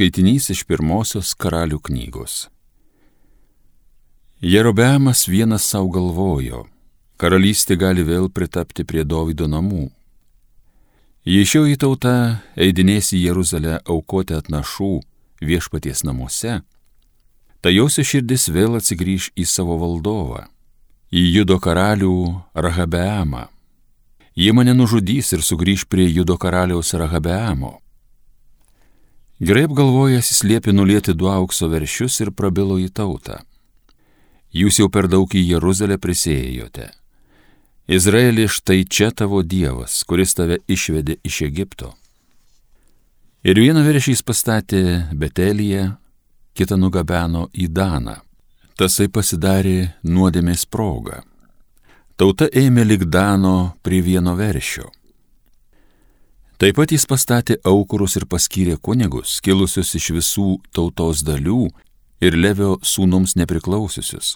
Skaitinys iš pirmosios karalių knygos. Jerobeamas vienas savo galvojo, karalystė gali vėl pritapti prie Dovido namų. Jei šioji tauta eidinės į Jeruzalę aukoti atnašų viešpaties namuose, tai jos širdis vėl atsigrįž į savo valdovą, į judo karalių Rahabeamą. Jie mane nužudys ir sugrįž prie judo karaliaus Rahabeamo Gerai apgalvojęs jis liepė nulėti du aukso veršius ir prabilo į tautą. Jūs jau per daug į Jeruzalę prisėjote. Izraeli štai čia tavo Dievas, kuris tave išvedė iš Egipto. Ir vieną veršį jis pastatė Betelyje, kitą nugabeno į Daną. Tasai pasidarė nuodėmės progą. Tauta ėmė lik Dano prie vieno veršio. Taip pat jis pastatė aukurus ir paskyrė kunigus, kilusius iš visų tautos dalių ir Levio sūnums nepriklausiusius.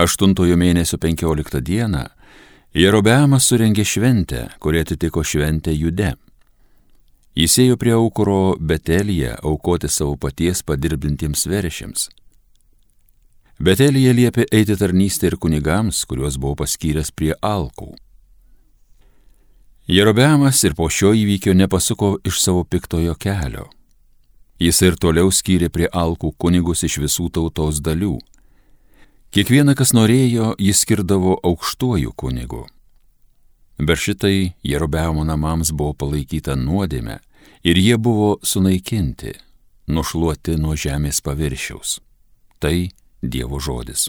Aštuntojo mėnesio penkioliktą dieną Jerobeamas surengė šventę, kuri atitiko šventę Jude. Jis ėjo prie aukuro Betelyje aukoti savo paties padirbintiems veršiams. Betelyje liepė eiti tarnystę ir kunigams, kuriuos buvo paskyręs prie alkų. Jerobeamas ir po šio įvykio nepasuko iš savo piktojo kelio. Jis ir toliau skyrė prie alkų kunigus iš visų tautos dalių. Kiekvieną, kas norėjo, jis skirdavo aukštuoju kunigu. Bet šitai Jerobeamo namams buvo palaikyta nuodėme ir jie buvo sunaikinti, nušluoti nuo žemės paviršiaus. Tai Dievo žodis.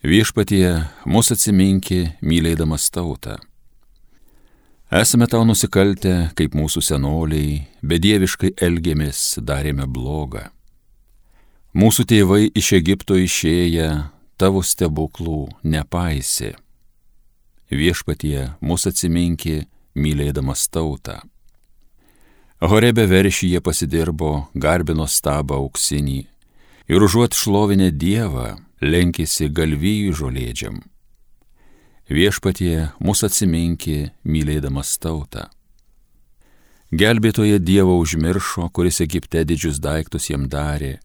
Viešpatie, mūsų atsiminki, mylėdamas tautą. Esame tau nusikaltę, kaip mūsų senoliai, bedieviškai elgėmės, darėme blogą. Mūsų tėvai iš Egipto išėję, tavo stebuklų nepaisė. Viešpatie, mūsų atsiminki, mylėdamas tautą. Horebe veršyje pasidirbo, garbino stabą auksinį ir užuot šlovinę Dievą, lenkėsi galvijų žolėdžiam. Viešpatie mūsų atsiminki, mylėdamas tautą. Gelbėtoje Dievo užmiršo, kuris Egipte didžius daiktus jam darė,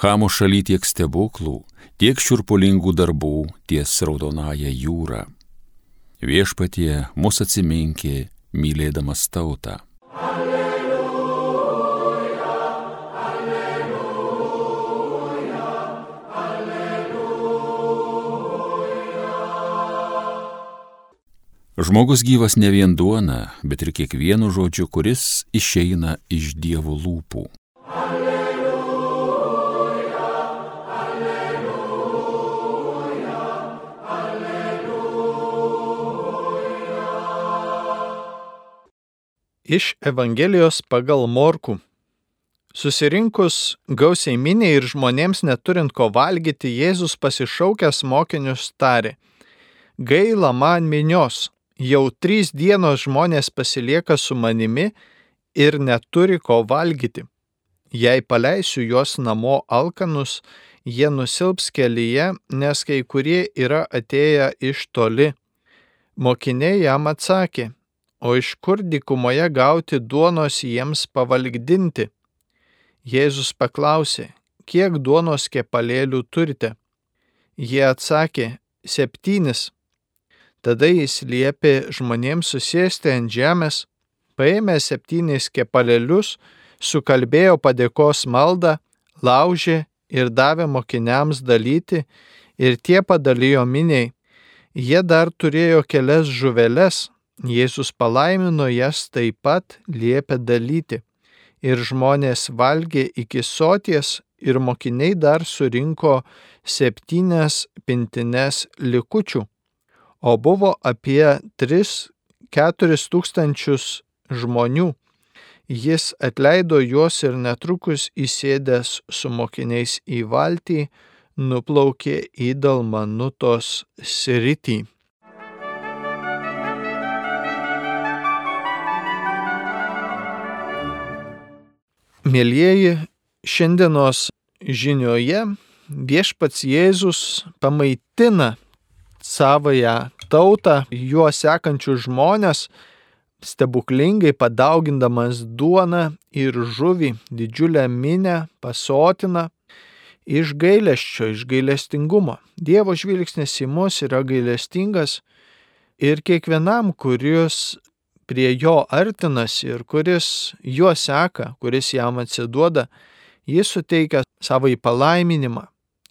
Hamo šaly tiek stebuklų, tiek šiurpulingų darbų ties raudonąją jūrą. Viešpatie mūsų atsiminki, mylėdamas tautą. Alleluja. Žmogus gyvas ne vien duona, bet ir kiekvienu žodžiu, kuris išeina iš Dievo lūpų. Alleluja, alleluja, alleluja. Iš Evangelijos pagal Morku. Susirinkus gausiai miniai ir žmonėms neturint ko valgyti, Jėzus pasišaukęs mokinius tarė, gaila man minios, jau trys dienos žmonės pasilieka su manimi ir neturi ko valgyti. Jei paleisiu juos namo alkanus, jie nusilps kelyje, nes kai kurie yra atėję iš toli. Mokiniai jam atsakė, o iš kur dikumoje gauti duonos jiems pavalgdinti? Jėzus paklausė, kiek duonos kepalėlių turite? Jie atsakė, septynis. Tada jis liepė žmonėms susėsti ant žemės, paėmė septynis kepalėlius, sukalbėjo padėkos maldą, laužė ir davė mokiniams dalyti, ir tie padalijo miniai. Jie dar turėjo kelias žuveles, Jėzus palaimino jas taip pat liepė dalyti. Ir žmonės valgė iki soties, ir mokiniai dar surinko septynias pintines likučių o buvo apie 3-4 tūkstančius žmonių. Jis atleido juos ir netrukus įsėdęs su mokiniais į valtį, nuplaukė į Dalmanutos sritį. Mėlyjeji, šiandienos žinioje viešpats Jėzus pamaitina savoją tautą, juos sekančius žmonės, stebuklingai padaugindamas duoną ir žuvį didžiulę minę pasotina iš gailesčio, iš gailestingumo. Dievo žvilgsnis į mus yra gailestingas ir kiekvienam, kuris prie jo artinasi ir kuris juo seka, kuris jam atsiduoda, jis suteikia savo įpalaiminimą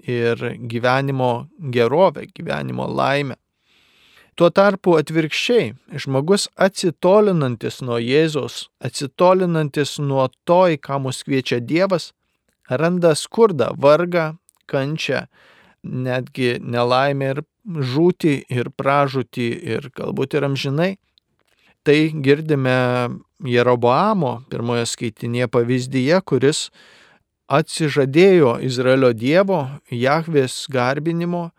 ir gyvenimo gerovę, gyvenimo laimę. Tuo tarpu atvirkščiai, žmogus atsitolinantis nuo Jėzos, atsitolinantis nuo to, į ką mus kviečia Dievas, randa skurdą, vargą, kančią, netgi nelaimę ir žūti ir pražūti ir galbūt ir amžinai. Tai girdime Jeroboamo pirmoje skaitinėje pavyzdyje, kuris atsižadėjo Izraelio Dievo, Jahvės garbinimo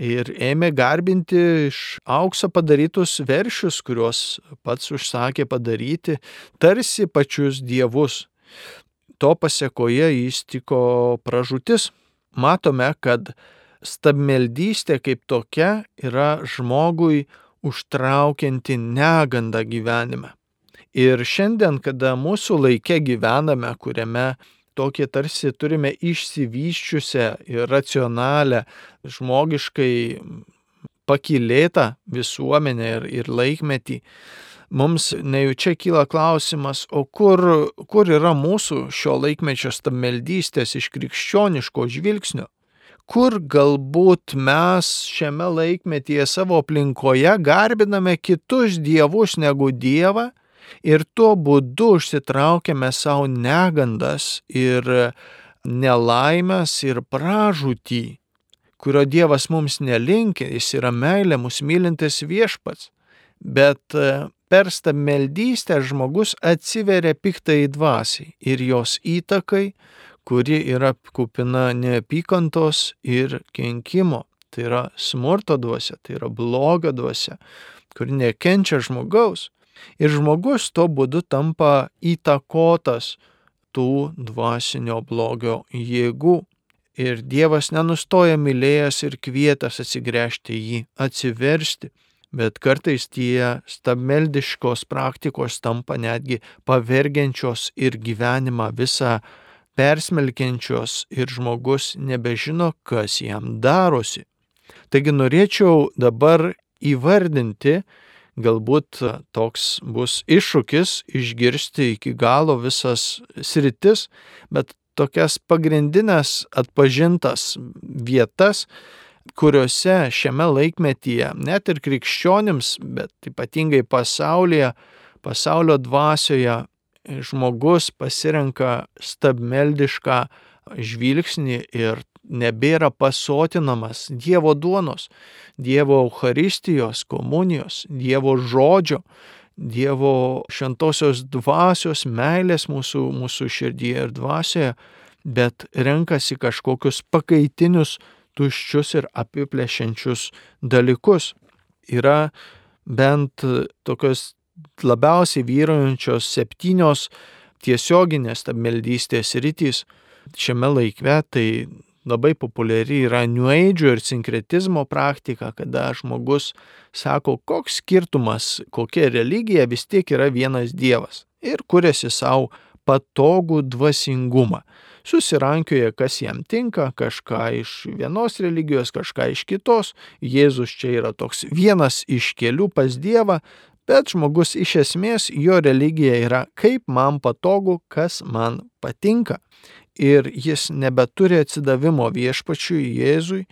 ir ėmė garbinti iš aukso padarytus veršius, kuriuos pats užsakė padaryti, tarsi pačius dievus. To pasiekoje įstiko pražūtis. Matome, kad stabmeldystė kaip tokia yra žmogui užtraukianti negandą gyvenime. Ir šiandien, kada mūsų laikė gyvename, kuriame tokį tarsi turime išsivyščiusią ir racionalią, žmogiškai pakilėtą visuomenę ir, ir laikmetį, mums nejučia kyla klausimas, o kur, kur yra mūsų šio laikmečio stabmeldystės iš krikščioniško žvilgsnio? Kur galbūt mes šiame laikmetyje savo aplinkoje garbiname kitus dievus negu Dievą ir tuo būdu užsitraukiame savo negandas ir nelaimės ir pražūtį, kurio Dievas mums nelinkia, jis yra meilė, mūsų mylintis viešpats. Bet e, per stabmeldystę žmogus atsiveria piktai dvasiai ir jos įtakai, kuri yra kupina neapykantos ir kenkimo. Tai yra smurto dvasia, tai yra bloga dvasia, kuri nekenčia žmogaus. Ir žmogus tuo būdu tampa įtakotas tų dvasinio blogio jėgų. Ir Dievas nenustoja mylėjęs ir kvietęs atsigręžti jį, atsiversti, bet kartais tie stabmeldiškos praktikos tampa netgi pavergiančios ir gyvenimą visą persmelkiančios ir žmogus nebežino, kas jam darosi. Taigi norėčiau dabar įvardinti galbūt toks bus iššūkis išgirsti iki galo visas sritis, bet tokias pagrindinės atpažintas vietas, kuriuose šiame laikmetyje net ir krikščionims, bet ypatingai pasaulyje, pasaulio dvasioje žmogus pasirenka stabmeldišką žvilgsnį ir nebėra pasotinamas Dievo duonos, Dievo Eucharistijos, komunijos, Dievo žodžio, Dievo šventosios dvasios meilės mūsų, mūsų širdyje ir dvasioje, bet renkasi kažkokius pakaitinius, tuščius ir apiplėšiančius dalykus. Yra bent tokios labiausiai vyraujančios septynios tiesioginės meldystės rytys šiame laikve, tai labai populiari yra Age ir sinkretizmo praktika, kada žmogus sako, koks skirtumas, kokia religija vis tiek yra vienas Dievas ir kuriasi savo patogų dvasingumą. Susirankioja, kas jam tinka, kažką iš vienos religijos, kažką iš kitos. Jėzus čia yra toks vienas iš kelių pas Dievą, bet žmogus iš esmės jo religija yra kaip man patogu, kas man patinka ir jis nebeturi atsidavimo viešpačiui Jėzui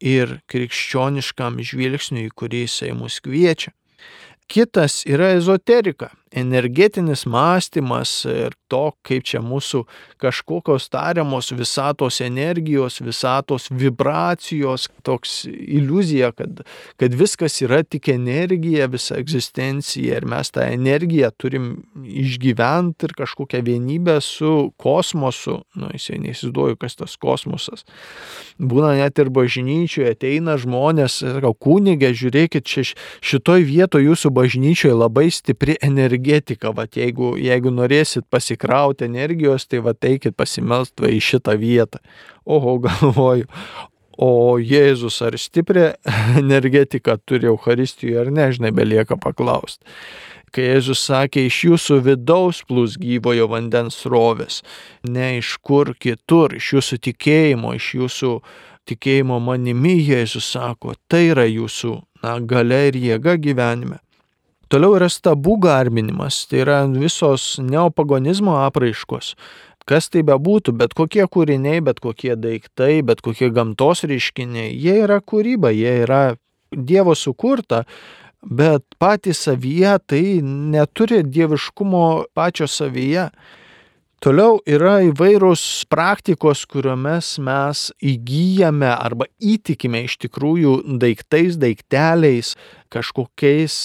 ir krikščioniškam žvilgsniui, kurį jisai mus kviečia. Kitas yra ezoterika, energetinis mąstymas ir to, kaip čia mūsų kažkokios tariamos visatos energijos, visatos vibracijos, toks iliuzija, kad, kad viskas yra tik energija, visa egzistencija ir mes tą energiją turim išgyventi ir kažkokią vienybę su kosmosu. Na, nu, jisai neįsivaizduoju, kas tas kosmosas. Būna net ir bažnyčioje, ateina žmonės, sakau, kūnigė, žiūrėkit, šitoj vietoje jūsų bažnyčioje labai stipri energetika, va jeigu, jeigu norėsit pasikrauti energijos, tai va eikit pasimelst va į šitą vietą. Oho, galvoju. o Jėzus ar stiprią energetiką turi Euharistijoje ar ne, žinai, belieka paklausti. Kai Jėzus sakė, iš jūsų vidaus plūs gyvojo vandens rovės, ne iš kur kitur, iš jūsų tikėjimo, iš jūsų tikėjimo manimi, Jėzus sako, tai yra jūsų na, gale ir jėga gyvenime. Toliau yra stabų garbinimas, tai yra visos neopagonizmo apraiškos. Kas tai bebūtų, bet kokie kūriniai, bet kokie daiktai, bet kokie gamtos reiškiniai, jie yra kūryba, jie yra Dievo sukurta, bet patys savyje tai neturi dieviškumo pačio savyje. Toliau yra įvairūs praktikos, kuriomis mes įgyjame arba įtikime iš tikrųjų daiktais, daikteliais, kažkokiais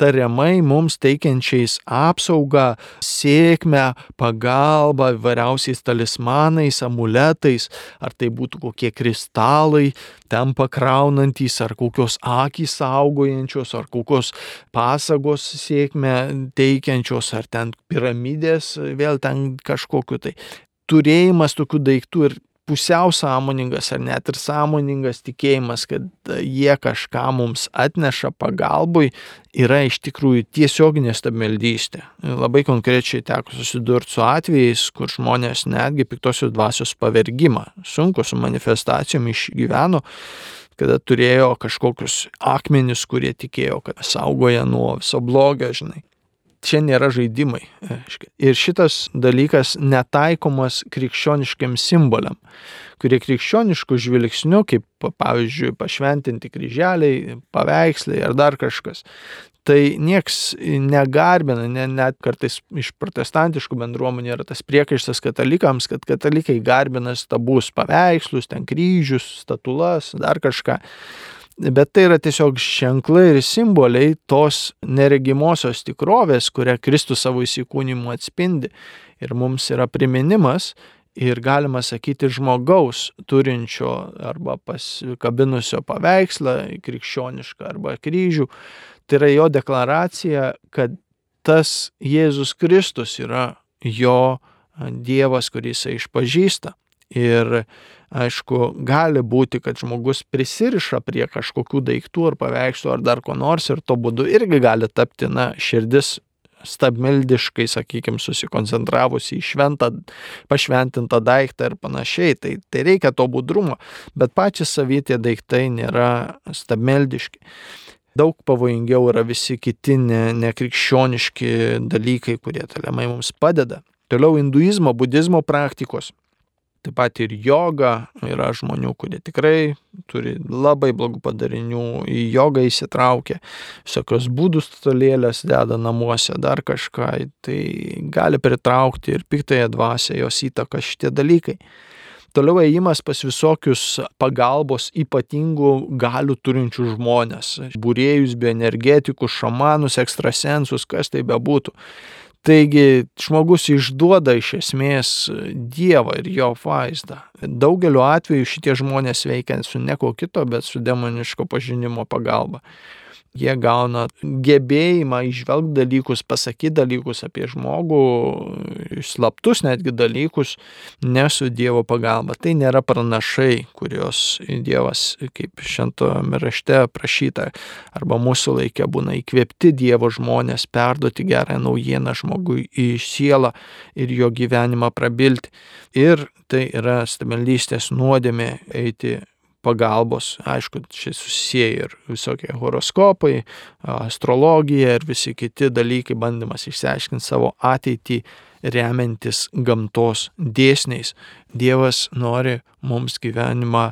tariamai mums teikiančiais apsaugą, sėkmę, pagalbą, variausiais talismanais, amuletais, ar tai būtų kokie kristalai, ten pakraunantys, ar kokios akys saugojančios, ar kokios pasagos sėkmę teikiančios, ar ten piramidės, vėl ten kažkokiu tai. Turėjimas tokių daiktų ir pusiau sąmoningas ar net ir sąmoningas tikėjimas, kad jie kažką mums atneša pagalbui, yra iš tikrųjų tiesioginė stabmeldystė. Labai konkrečiai teko susidurti su atvejais, kur žmonės netgi piktosios dvasios pavergimą, sunku su manifestacijom išgyveno kada turėjo kažkokius akmenis, kurie tikėjo, kad saugoja nuo viso blogio, žinai čia nėra žaidimai. Ir šitas dalykas netaikomas krikščioniškiam simboliam, kurie krikščioniškų žvilgsnių, kaip pavyzdžiui pašventinti kryželiai, paveikslai ar dar kažkas, tai nieks negarbina, ne, net kartais iš protestantiškų bendruomenių yra tas priekaištas katalikams, kad katalikai garbina stabus paveikslus, ten kryžius, statulas, dar kažką bet tai yra tiesiog ženklai ir simboliai tos neregimosios tikrovės, kurią Kristus savo įsikūnymu atspindi. Ir mums yra priminimas ir galima sakyti žmogaus turinčio arba pasikabinusio paveikslą krikščionišką arba kryžių. Tai yra jo deklaracija, kad tas Jėzus Kristus yra jo Dievas, kuris jisai išpažįsta. Ir aišku, gali būti, kad žmogus prisiriša prie kažkokių daiktų ar paveikslų ar dar ko nors ir to būdu irgi gali tapti, na, širdis stabmeldiškai, sakykime, susikoncentravusi į šventą, pašventintą daiktą ir panašiai. Tai, tai reikia to budrumo, bet patys savytie daiktai nėra stabmeldiški. Daug pavojingiau yra visi kiti ne, nekrikščioniški dalykai, kurie taliamai mums padeda. Toliau hinduizmo, budizmo praktikos. Taip pat ir joga yra žmonių, kurie tikrai turi labai blogų padarinių, į jogą įsitraukia, visokios būdų stolėlės deda namuose, dar kažką, tai gali pritraukti ir piktąją dvasę, jos įtaka šitie dalykai. Toliau ėjimas pas visokius pagalbos ypatingų galių turinčių žmonės, būrėjus, bioenergetikus, šamanus, ekstrasensus, kas tai bebūtų. Taigi žmogus išduoda iš esmės Dievą ir jo vaizdą. Daugeliu atveju šitie žmonės veikia su neko kito, bet su demoniško pažinimo pagalba jie gauna gebėjimą išvelgti dalykus, pasakyti dalykus apie žmogų, slaptus netgi dalykus, ne su Dievo pagalba. Tai nėra pranašai, kurios Dievas, kaip šentame rašte prašyta, arba mūsų laikė būna įkvėpti Dievo žmonės, perduoti gerą naujieną žmogui į sielą ir jo gyvenimą prabilti. Ir tai yra stabilystės nuodėmė eiti pagalbos. Aišku, čia susiję ir visokie horoskopai, astrologija ir visi kiti dalykai, bandymas išsiaiškinti savo ateitį remiantis gamtos dėsniais. Dievas nori mums gyvenimą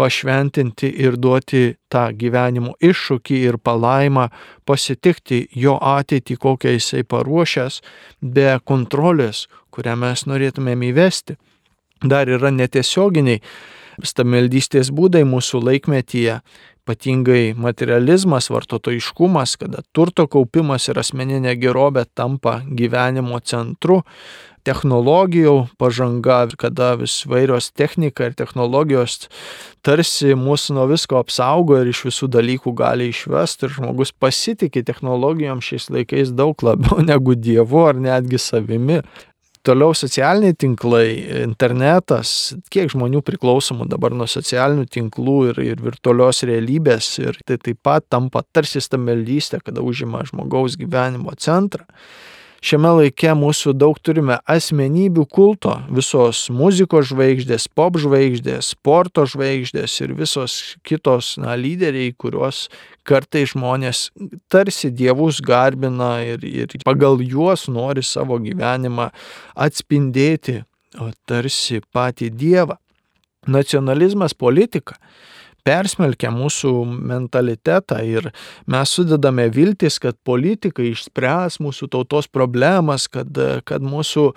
pašventinti ir duoti tą gyvenimo iššūkį ir palaimą, pasitikti jo ateitį, kokią jisai paruošęs, be kontrolės, kurią mes norėtumėm įvesti. Dar yra netiesioginiai stamildystės būdai mūsų laikmetyje, ypatingai materializmas, vartotojiškumas, kada turto kaupimas ir asmeninė gerovė tampa gyvenimo centru, technologijų pažanga, kada vis vairios technika ir technologijos tarsi mūsų nuo visko apsaugo ir iš visų dalykų gali išvesti ir žmogus pasitikė technologijom šiais laikais daug labiau negu Dievu ar netgi savimi. Toliau socialiniai tinklai, internetas, kiek žmonių priklausomų dabar nuo socialinių tinklų ir, ir virtualios realybės ir tai taip pat tampa tarsi stambeldystė, kada užima žmogaus gyvenimo centrą. Šiame laike mūsų daug turime asmenybių kulto, visos muzikos žvaigždės, pop žvaigždės, sporto žvaigždės ir visos kitos na, lyderiai, kuriuos kartai žmonės tarsi dievus garbina ir, ir pagal juos nori savo gyvenimą atspindėti, o tarsi patį dievą. Nacionalizmas politika persmelkia mūsų mentalitetą ir mes sudedame viltis, kad politikai išspręs mūsų tautos problemas, kad, kad mūsų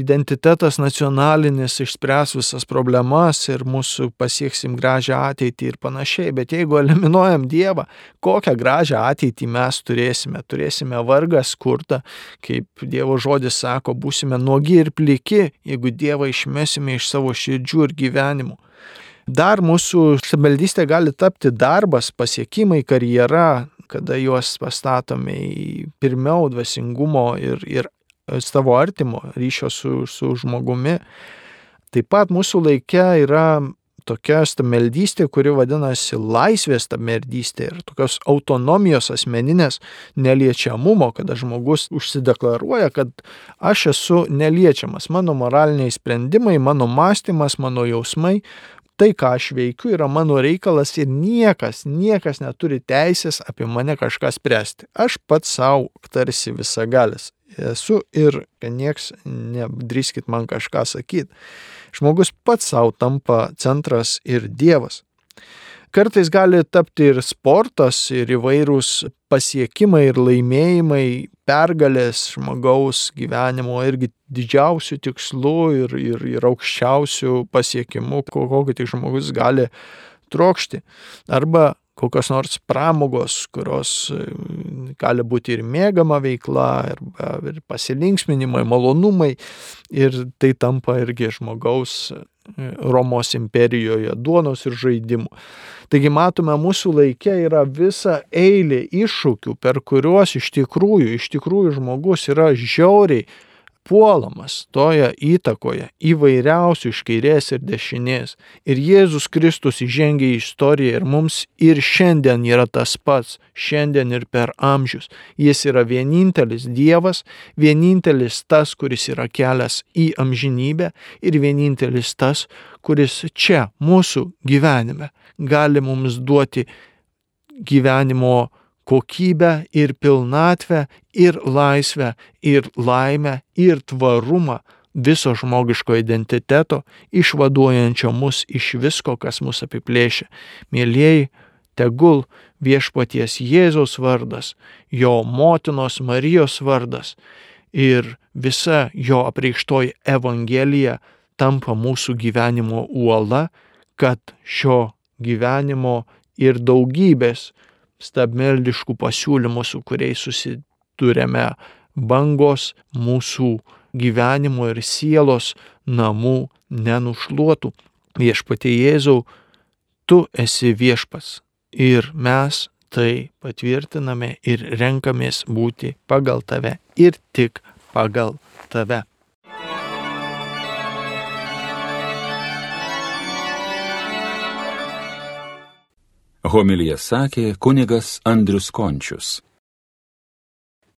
identitetas nacionalinis išspręs visas problemas ir mūsų pasieksim gražią ateitį ir panašiai. Bet jeigu eliminuojam Dievą, kokią gražią ateitį mes turėsime? Turėsime vargą, skurdą, kaip Dievo žodis sako, būsime nuogi ir pliki, jeigu Dievą išmesime iš savo širdžių ir gyvenimų. Dar mūsų stabildystė gali tapti darbas, pasiekimai, karjera, kada juos pastatome į pirmiau dvasingumo ir, ir savo artimo ryšio su, su žmogumi. Taip pat mūsų laikė yra tokia stammeldystė, kuri vadinasi laisvės stammeldystė ir tokios autonomijos asmeninės neliečiamumo, kada žmogus užsideklaruoja, kad aš esu neliečiamas, mano moraliniai sprendimai, mano mąstymas, mano jausmai tai, ką aš veikiu, yra mano reikalas ir niekas, niekas neturi teisės apie mane kažką spręsti. Aš pats savo tarsi visagalis esu ir nieks nedrįskit man kažką sakyti. Žmogus pats savo tampa centras ir Dievas. Kartais gali tapti ir sportas, ir įvairūs pasiekimai, ir laimėjimai, pergalės žmogaus gyvenimo irgi didžiausių tikslų ir, ir, ir aukščiausių pasiekimų, kokį tik žmogus gali trokšti. Arba kokios nors pramogos, kurios e, gali būti ir mėgama veikla, ir, ir pasilinksminimai, malonumai, ir tai tampa irgi žmogaus Romos imperijoje duonos ir žaidimų. Taigi matome, mūsų laikė yra visa eilė iššūkių, per kuriuos iš tikrųjų, iš tikrųjų žmogus yra žiauriai puolamas toje įtakoje įvairiausių iš kairės ir dešinės. Ir Jėzus Kristus įžengia į istoriją ir mums ir šiandien yra tas pats, šiandien ir per amžius. Jis yra vienintelis Dievas, vienintelis tas, kuris yra kelias į amžinybę ir vienintelis tas, kuris čia mūsų gyvenime gali mums duoti gyvenimo kokybę ir pilnatvę ir laisvę ir laimę ir tvarumą viso žmogiško identiteto, išvaduojančio mus iš visko, kas mus apiplėšia. Mėlyjei, tegul viešpaties Jėzaus vardas, jo motinos Marijos vardas ir visa jo apreikštoji Evangelija tampa mūsų gyvenimo uola, kad šio gyvenimo ir daugybės stabmeldiškų pasiūlymų, su kuriais susidurėme, bangos mūsų gyvenimo ir sielos namų nenušluotų. Viešpatie Jėzau, tu esi viešpas ir mes tai patvirtiname ir renkamės būti pagal tave ir tik pagal tave. Homilija sakė kunigas Andrius Končius.